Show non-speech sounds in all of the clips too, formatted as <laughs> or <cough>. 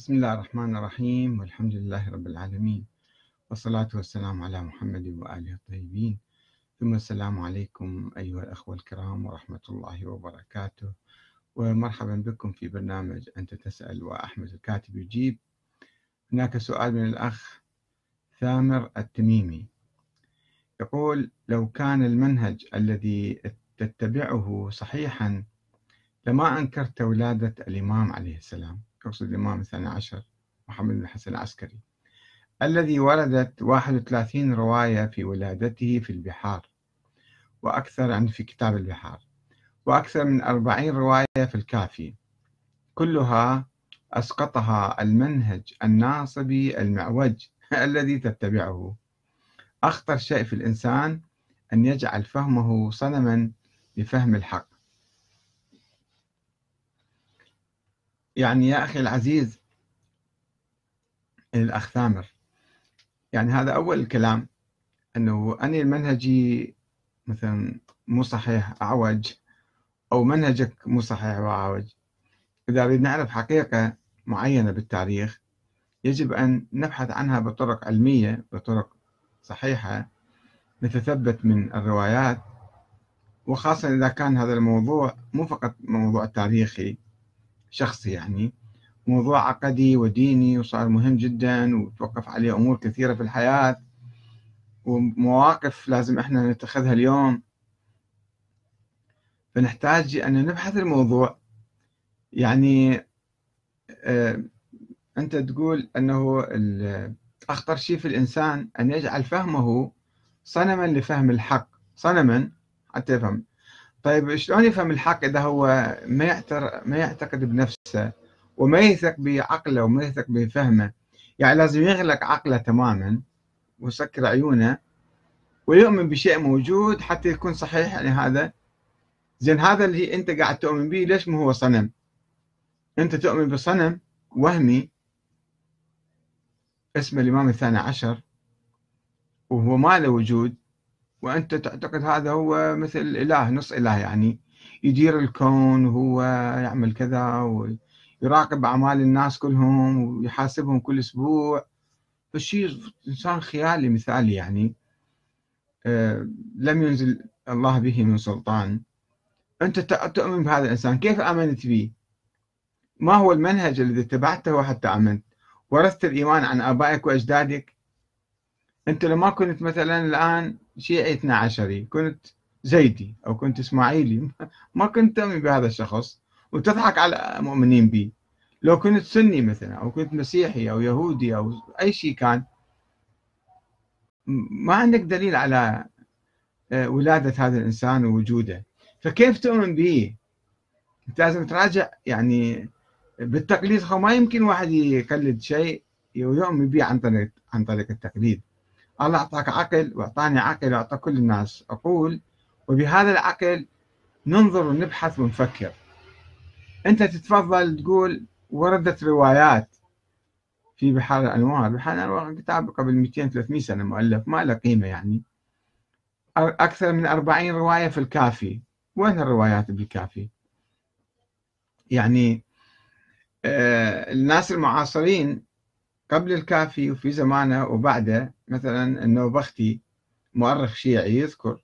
بسم الله الرحمن الرحيم والحمد لله رب العالمين والصلاة والسلام على محمد وآله الطيبين. ثم السلام عليكم أيها الأخوة الكرام ورحمة الله وبركاته. ومرحبا بكم في برنامج أنت تسأل وأحمد الكاتب يجيب. هناك سؤال من الأخ ثامر التميمي. يقول لو كان المنهج الذي تتبعه صحيحا لما أنكرت ولادة الإمام عليه السلام؟ يقصد الإمام الثاني عشر محمد بن الحسن العسكري الذي وردت 31 رواية في ولادته في البحار وأكثر عن في كتاب البحار وأكثر من 40 رواية في الكافي كلها أسقطها المنهج الناصبي المعوج <laughs> الذي تتبعه. أخطر شيء في الإنسان أن يجعل فهمه صنما لفهم الحق. يعني يا أخي العزيز الأخ ثامر يعني هذا أول الكلام أنه أني المنهجي مثلا مو صحيح أعوج أو منهجك مو صحيح وأعوج. إذا نريد نعرف حقيقة معينة بالتاريخ يجب أن نبحث عنها بطرق علمية بطرق صحيحة نتثبت من الروايات وخاصة إذا كان هذا الموضوع مو فقط موضوع تاريخي. شخصي يعني. موضوع عقدي وديني وصار مهم جدا وتوقف عليه أمور كثيرة في الحياة ومواقف لازم إحنا نتخذها اليوم. فنحتاج أن نبحث الموضوع. يعني آه أنت تقول أنه أخطر شيء في الإنسان أن يجعل فهمه صنما لفهم الحق. صنما حتى يفهم. طيب شلون يفهم الحق إذا هو ما يعتر ما يعتقد بنفسه وما يثق بعقله وما يثق بفهمه يعني لازم يغلق عقله تماما ويسكر عيونه ويؤمن بشيء موجود حتى يكون صحيح يعني هذا زين هذا اللي أنت قاعد تؤمن به ليش ما هو صنم؟ أنت تؤمن بصنم وهمي اسمه الإمام الثاني عشر وهو ما له وجود وأنت تعتقد هذا هو مثل إله نص إله يعني. يدير الكون وهو يعمل كذا ويراقب أعمال الناس كلهم ويحاسبهم كل أسبوع. فالشيء إنسان خيالي مثالي يعني. آه لم ينزل الله به من سلطان. أنت تؤمن بهذا الإنسان. كيف آمنت به؟ ما هو المنهج الذي اتبعته حتى آمنت؟ ورثت الإيمان عن آبائك وأجدادك؟ أنت لما كنت مثلا الآن شيعي 12 كنت زيدي أو كنت إسماعيلي. ما كنت تؤمن بهذا الشخص. وتضحك على مؤمنين به لو كنت سني مثلا أو كنت مسيحي أو يهودي أو أي شيء كان ما عندك دليل على ولادة هذا الإنسان ووجوده. فكيف تؤمن به أنت لازم تراجع يعني بالتقليد. ما يمكن واحد يقلد شيء ويؤمن به عن طريق عن طريق التقليد. الله أعطاك عقل وأعطاني عقل وأعطى كل الناس. أقول وبهذا العقل ننظر ونبحث ونفكر. أنت تتفضل تقول وردت روايات في بحار الأنوار. بحار الأنوار كتاب قبل 200 300 سنة مؤلف ما له قيمة يعني. أكثر من 40 رواية في الكافي. وين الروايات بالكافي يعني آه الناس المعاصرين قبل الكافي وفي زمانه وبعده مثلا النوبختي مؤرخ شيعي يذكر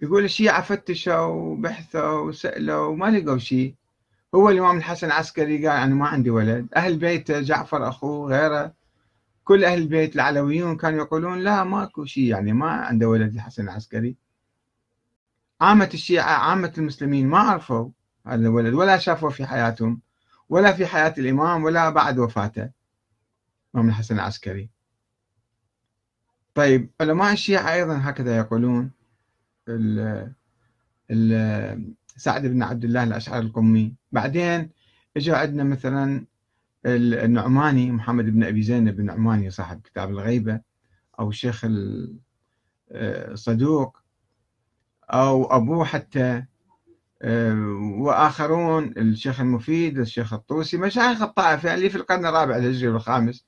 يقول الشيعة فتشوا وبحثوا وسألوا وما لقوا شيء. هو الإمام الحسن العسكري قال أنا ما عندي ولد. أهل بيته جعفر أخوه غيره كل أهل البيت العلويون كانوا يقولون لا ماكو شيء يعني ما عنده ولد الحسن العسكري. عامة الشيعة عامة المسلمين ما عرفوا هذا الولد ولا شافوا في حياتهم ولا في حياة الإمام ولا بعد وفاته. الإمام الحسن العسكري. طيب علماء الشيعة أيضا هكذا يقولون ال ال سعد بن عبد الله الأشعري القمي. بعدين اجى عندنا مثلا النعماني محمد بن أبي زينب النعماني صاحب كتاب الغيبة أو الشيخ الصدوق أو أبوه حتى وآخرون الشيخ المفيد الشيخ الطوسي مشايخ الطائفة اللي في القرن الرابع الهجري والخامس.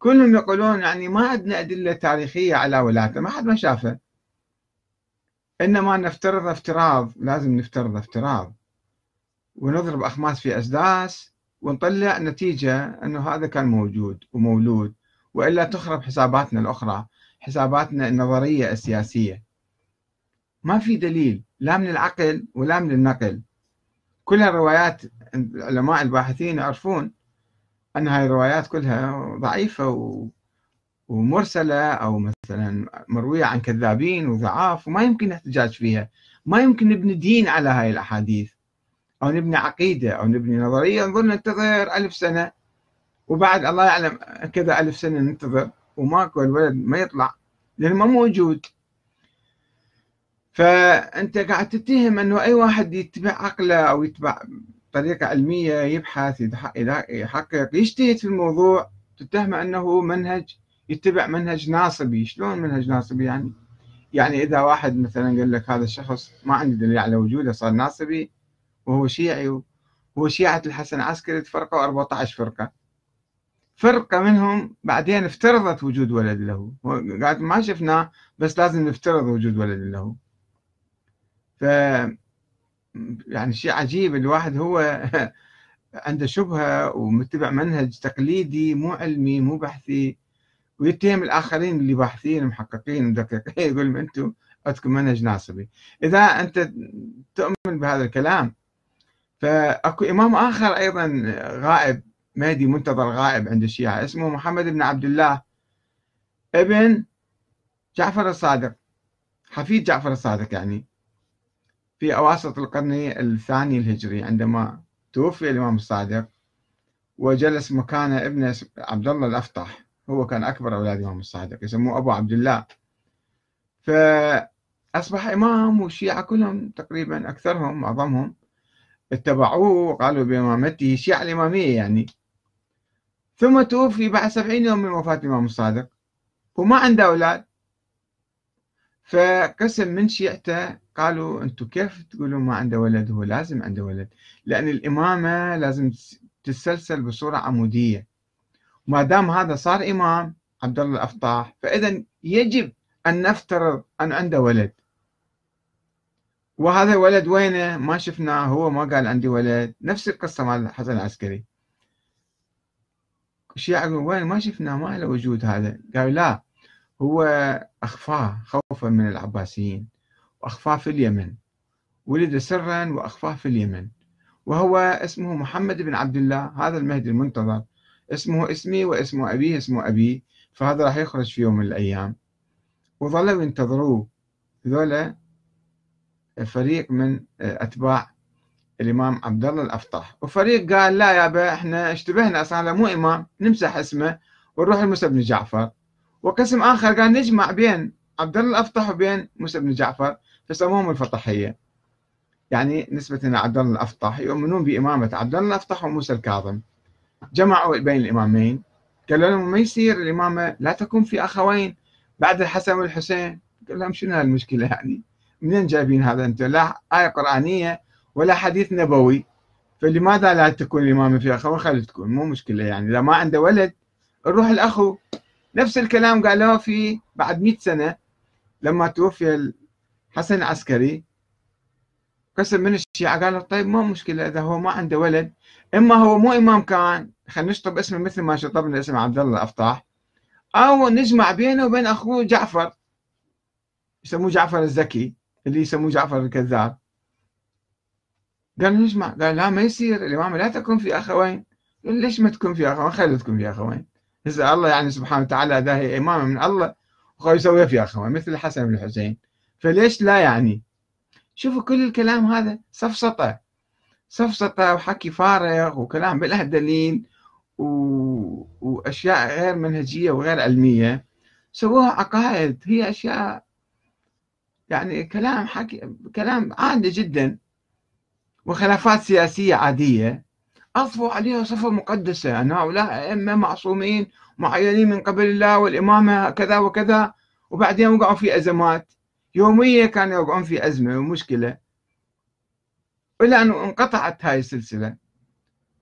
كلهم يقولون يعني ما عندنا أدلة تاريخية على ولادته ما حد ما شافه. إنما نفترض افتراض لازم نفترض افتراض. ونضرب أخماس في أسداس ونطلع نتيجة أنه هذا كان موجود ومولود. وإلا تخرب حساباتنا الأخرى حساباتنا النظرية السياسية. ما في دليل لا من العقل ولا من النقل. كلها الروايات العلماء الباحثين يعرفون أن هاي الروايات كلها ضعيفة ومرسلة أو مثلا مروية عن كذابين وضعاف وما يمكن احتجاج فيها. ما يمكن نبني دين على هاي الأحاديث. أو نبني عقيدة أو نبني نظرية. نظل ننتظر ألف سنة. وبعد الله يعلم كذا ألف سنة ننتظر. وماكو الولد ما يطلع لأنه ما موجود. فأنت قاعد تتهم أنه أي واحد يتبع عقله أو يتبع طريقة علمية يبحث يحقق. يجتهد في الموضوع. تتهمه أنه منهج يتبع منهج ناصبي. شلون منهج ناصبي يعني؟ يعني إذا واحد مثلا قال لك هذا الشخص ما عندي دليل على وجوده صار ناصبي وهو شيعي وهو شيعة الحسن العسكري تفرقوا 14 فرقة. فرقة منهم بعدين افترضت وجود ولد له. قاعد ما شفناه بس لازم نفترض وجود ولد له. ف يعني شيء عجيب. الواحد هو <laughs> عنده شبهة ومتبع منهج تقليدي مو علمي مو بحثي ويتهم الآخرين اللي باحثين محققين مدققين <laughs> يقول أنتم عندكم منهج ناصبي. إذا أنت تؤمن بهذا الكلام فأكو إمام آخر أيضا غائب مهدي منتظر غائب عند الشيعة اسمه محمد بن عبد الله ابن جعفر الصادق حفيد جعفر الصادق يعني. في أواسط القرن الثاني الهجري عندما توفي الإمام الصادق وجلس مكانه ابنه عبد الله الأفطح هو كان أكبر أولاد الإمام الصادق يسموه أبو عبد الله. فأصبح إمام والشيعة كلهم تقريبا أكثرهم معظمهم اتبعوه وقالوا بإمامته الشيعة الإمامية يعني. ثم توفي بعد سبعين يوم من وفاة الإمام الصادق وما عنده أولاد. فقسم من شيعته قالوا أنتم كيف تقولون ما عنده ولد؟ هو لازم عنده ولد. لأن الإمامة لازم تتسلسل بصورة عمودية. ما دام هذا صار إمام عبد الله الأفطاح فإذا يجب أن نفترض أن عنده ولد. وهذا الولد وينه؟ ما شفناه هو ما قال عندي ولد. نفس القصة مال الحسن العسكري. الشيعة يقولون وين ما شفناه ما له وجود هذا. قالوا لا هو أخفاه خوفا من العباسيين وأخفاه في اليمن ولد سرا وأخفاه في اليمن وهو اسمه محمد بن عبد الله هذا المهدي المنتظر. اسمه اسمي واسمه أبيه اسمه أبي فهذا راح يخرج في يوم من الأيام. وظلوا ينتظروه ذولا فريق من أتباع الإمام عبد الله الأفطح وفريق قال لا يابا إحنا اشتبهنا أصلا مو إمام نمسح اسمه ونروح لموسى بن جعفر. وقسم آخر قال نجمع بين عبد الله الأفطح وبين موسى بن جعفر فسموهم الفطحية يعني نسبة إلى عبد الله الأفطح يؤمنون بإمامة عبد الله الأفطح وموسى الكاظم. جمعوا بين الإمامين قالوا لهم ما يصير الإمامة؟ لا تكون في أخوين. بعد الحسن والحسين قال لهم شنو هالمشكلة يعني؟ منين جايبين هذا أنتم لا آية قرآنية ولا حديث نبوي. فلماذا لا تكون الإمامة في أخوين خلي تكون مو مشكلة يعني. إذا ما عنده ولد نروح الأخو. نفس الكلام قالوه في بعد 100 سنة لما توفي الحسن العسكري قسم من الشيعة قالوا طيب ما مشكلة إذا هو ما عنده ولد إما هو مو إمام كان خلينا نشطب اسمه مثل ما شطبنا اسم عبد الله الأفطاح أو نجمع بينه وبين أخوه جعفر يسموه جعفر الزكي اللي يسموه جعفر الكذاب. قال نجمع قال لا ما يصير الإمامة لا تكون في أخوين. ليش ما تكون في أخوين؟ خلي تكون في أخوين. هسه الله يعني سبحانه وتعالى إذا هي إمامة من الله وخلي يسويها في أخوين مثل الحسن بن الحسين. فليش لا يعني؟ شوفوا كل الكلام هذا سفسطة سفسطة وحكي فارغ وكلام بلا دليل و... وأشياء غير منهجية وغير علمية سووها عقائد. هي أشياء يعني كلام حكي كلام عادي جدا وخلافات سياسية عادية. أضفوا عليها صفة مقدسة. أن هؤلاء أئمة معصومين معينين من قبل الله والإمامة كذا وكذا وبعدين وقعوا في أزمات. يوميا كانوا يوقعون في أزمة ومشكلة. إلى أن انقطعت هاي السلسلة.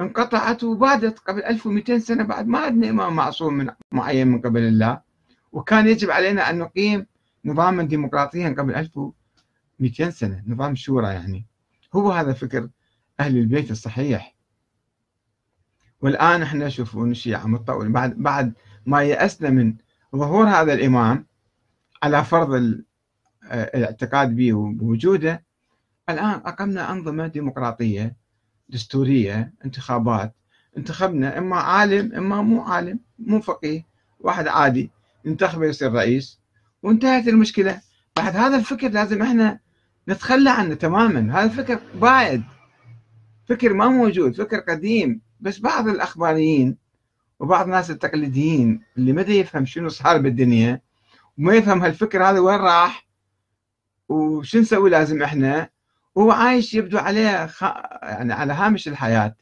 انقطعت وبادت قبل 1200 سنة بعد ما عندنا إمام معصوم من معين من قبل الله. وكان يجب علينا أن نقيم نظاما ديمقراطيا قبل 1200 سنة. نظام شورى يعني. هو هذا فكر أهل البيت الصحيح. والآن إحنا شوفوا الشيعة متطور بعد بعد ما يأسنا من ظهور هذا الإمام على فرض الاعتقاد به ووجوده الآن أقمنا أنظمة ديمقراطية دستورية انتخابات. انتخبنا إما عالم إما مو عالم مو فقيه واحد عادي. ينتخبه يصير رئيس. وانتهت المشكلة. بعد هذا الفكر لازم إحنا نتخلى عنه تماما. هذا الفكر باعد فكر ما موجود فكر قديم. بس بعض الأخباريين وبعض الناس التقليديين اللي ما يفهم شنو صار بالدنيا وما يفهم هالفكر هذا وين راح وشو نسوي لازم إحنا وهو عايش يبدو عليه خ... يعني على هامش الحياة.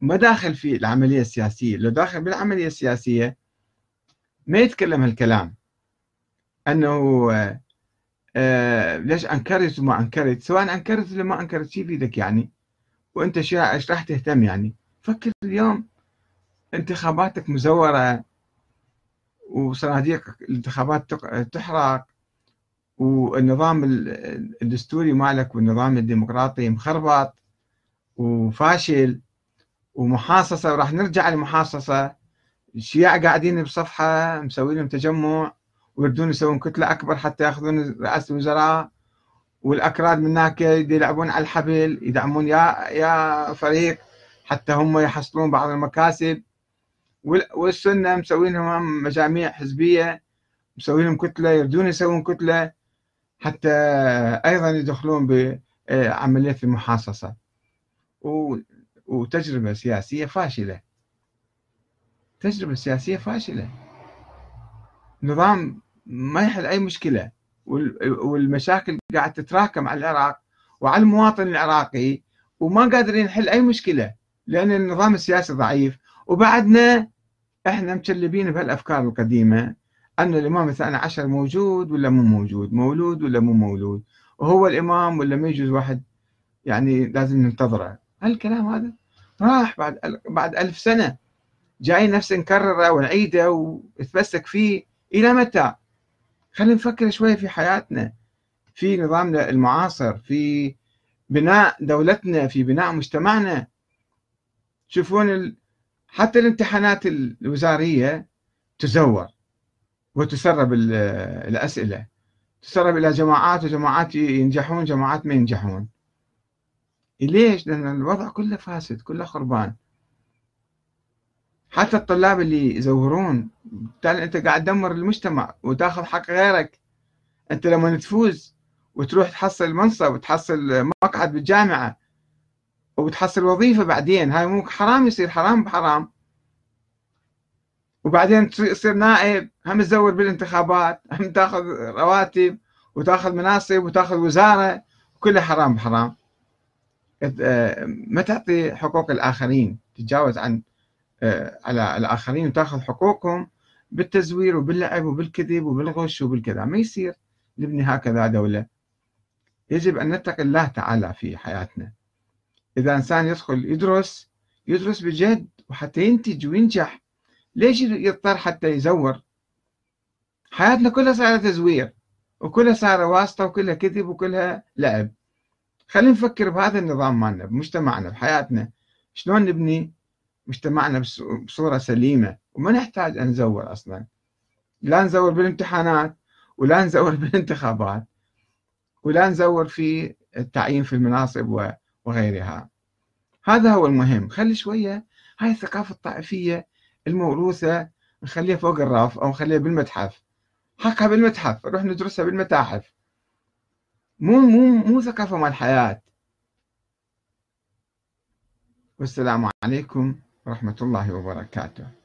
ما داخل في العملية السياسية لو داخل بالعملية السياسية ما يتكلم هالكلام. أنه آه ليش أنكرت وما أنكرت؟ سواء أنكرت ولا ما أنكرت شي بيدك يعني. وأنت إيش راح تهتم يعني؟ فكر اليوم انتخاباتك مزورة وصناديق الانتخابات تحرق والنظام الدستوري مالك والنظام الديمقراطي مخربط وفاشل ومحاصصة وراح نرجع للمحاصصة الشيعة قاعدين بصفحة مسوي لهم تجمع ويردون يسوون كتلة أكبر حتى يأخذون رئاسة الوزراء والأكراد من هناك يلعبون على الحبل يدعمون يا يا فريق. حتى هم يحصلون بعض المكاسب. والسنة مسوين لهم مجاميع حزبية مسوين لهم كتلة يردون يسوون كتلة حتى أيضا يدخلون بعملية المحاصصة وتجربة سياسية فاشلة. تجربة سياسية فاشلة. نظام ما يحل أي مشكلة. والمشاكل قاعد تتراكم على العراق وعلى المواطن العراقي وما قادرين نحل أي مشكلة. لأن النظام السياسي ضعيف. وبعدنا إحنا مشلبين بهالأفكار القديمة أن الإمام الثاني عشر موجود ولا مو موجود مولود ولا مو مولود وهو الإمام ولا ما يجوز واحد يعني لازم ننتظره. هالكلام هذا راح بعد بعد ألف سنة. جاي نفس نكرره ونعيده ونتمسك فيه إلى متى؟ خلينا نفكر شوي في حياتنا. في نظامنا المعاصر في بناء دولتنا في بناء مجتمعنا. تشوفون حتى الامتحانات الوزارية تزور وتسرب الأسئلة. تسرب إلى جماعات وجماعات ينجحون جماعات ما ينجحون. ليش؟ لأن الوضع كله فاسد كله خربان. حتى الطلاب اللي يزورون بالتالي أنت قاعد تدمر المجتمع وتاخذ حق غيرك. أنت لما تفوز وتروح تحصل منصب وتحصل مقعد بالجامعة وتحصل وظيفة بعدين. هاي مو حرام يصير حرام بحرام. وبعدين تصير نائب هم تزور بالانتخابات هم تاخذ رواتب وتاخذ مناصب وتاخذ وزارة. كلها حرام بحرام. آه، ما تعطي حقوق الآخرين. تتجاوز عن آه، على الآخرين وتاخذ حقوقهم بالتزوير وباللعب وبالكذب وبالغش وبالكذا. ما يصير. نبني هكذا دولة. يجب أن نتقي الله تعالى في حياتنا. إذا إنسان يدخل يدرس يدرس بجد وحتى ينتج وينجح ليش يضطر حتى يزور؟ حياتنا كلها صارت تزوير وكلها صار واسطة وكلها كذب وكلها لعب. خلينا نفكر بهذا النظام مالنا بمجتمعنا بحياتنا. شلون نبني مجتمعنا بصورة سليمة؟ وما نحتاج أن نزور أصلا. لا نزور بالامتحانات ولا نزور <laughs> بالانتخابات ولا نزور في التعيين في المناصب وغيرها. هذا هو المهم. خلي شوية هاي الثقافة الطائفية الموروثة نخليها فوق الرف أو نخليها بالمتحف. حقها بالمتحف نروح ندرسها بالمتاحف. مو مو مو ثقافة مال الحياة والسلام عليكم ورحمة الله وبركاته.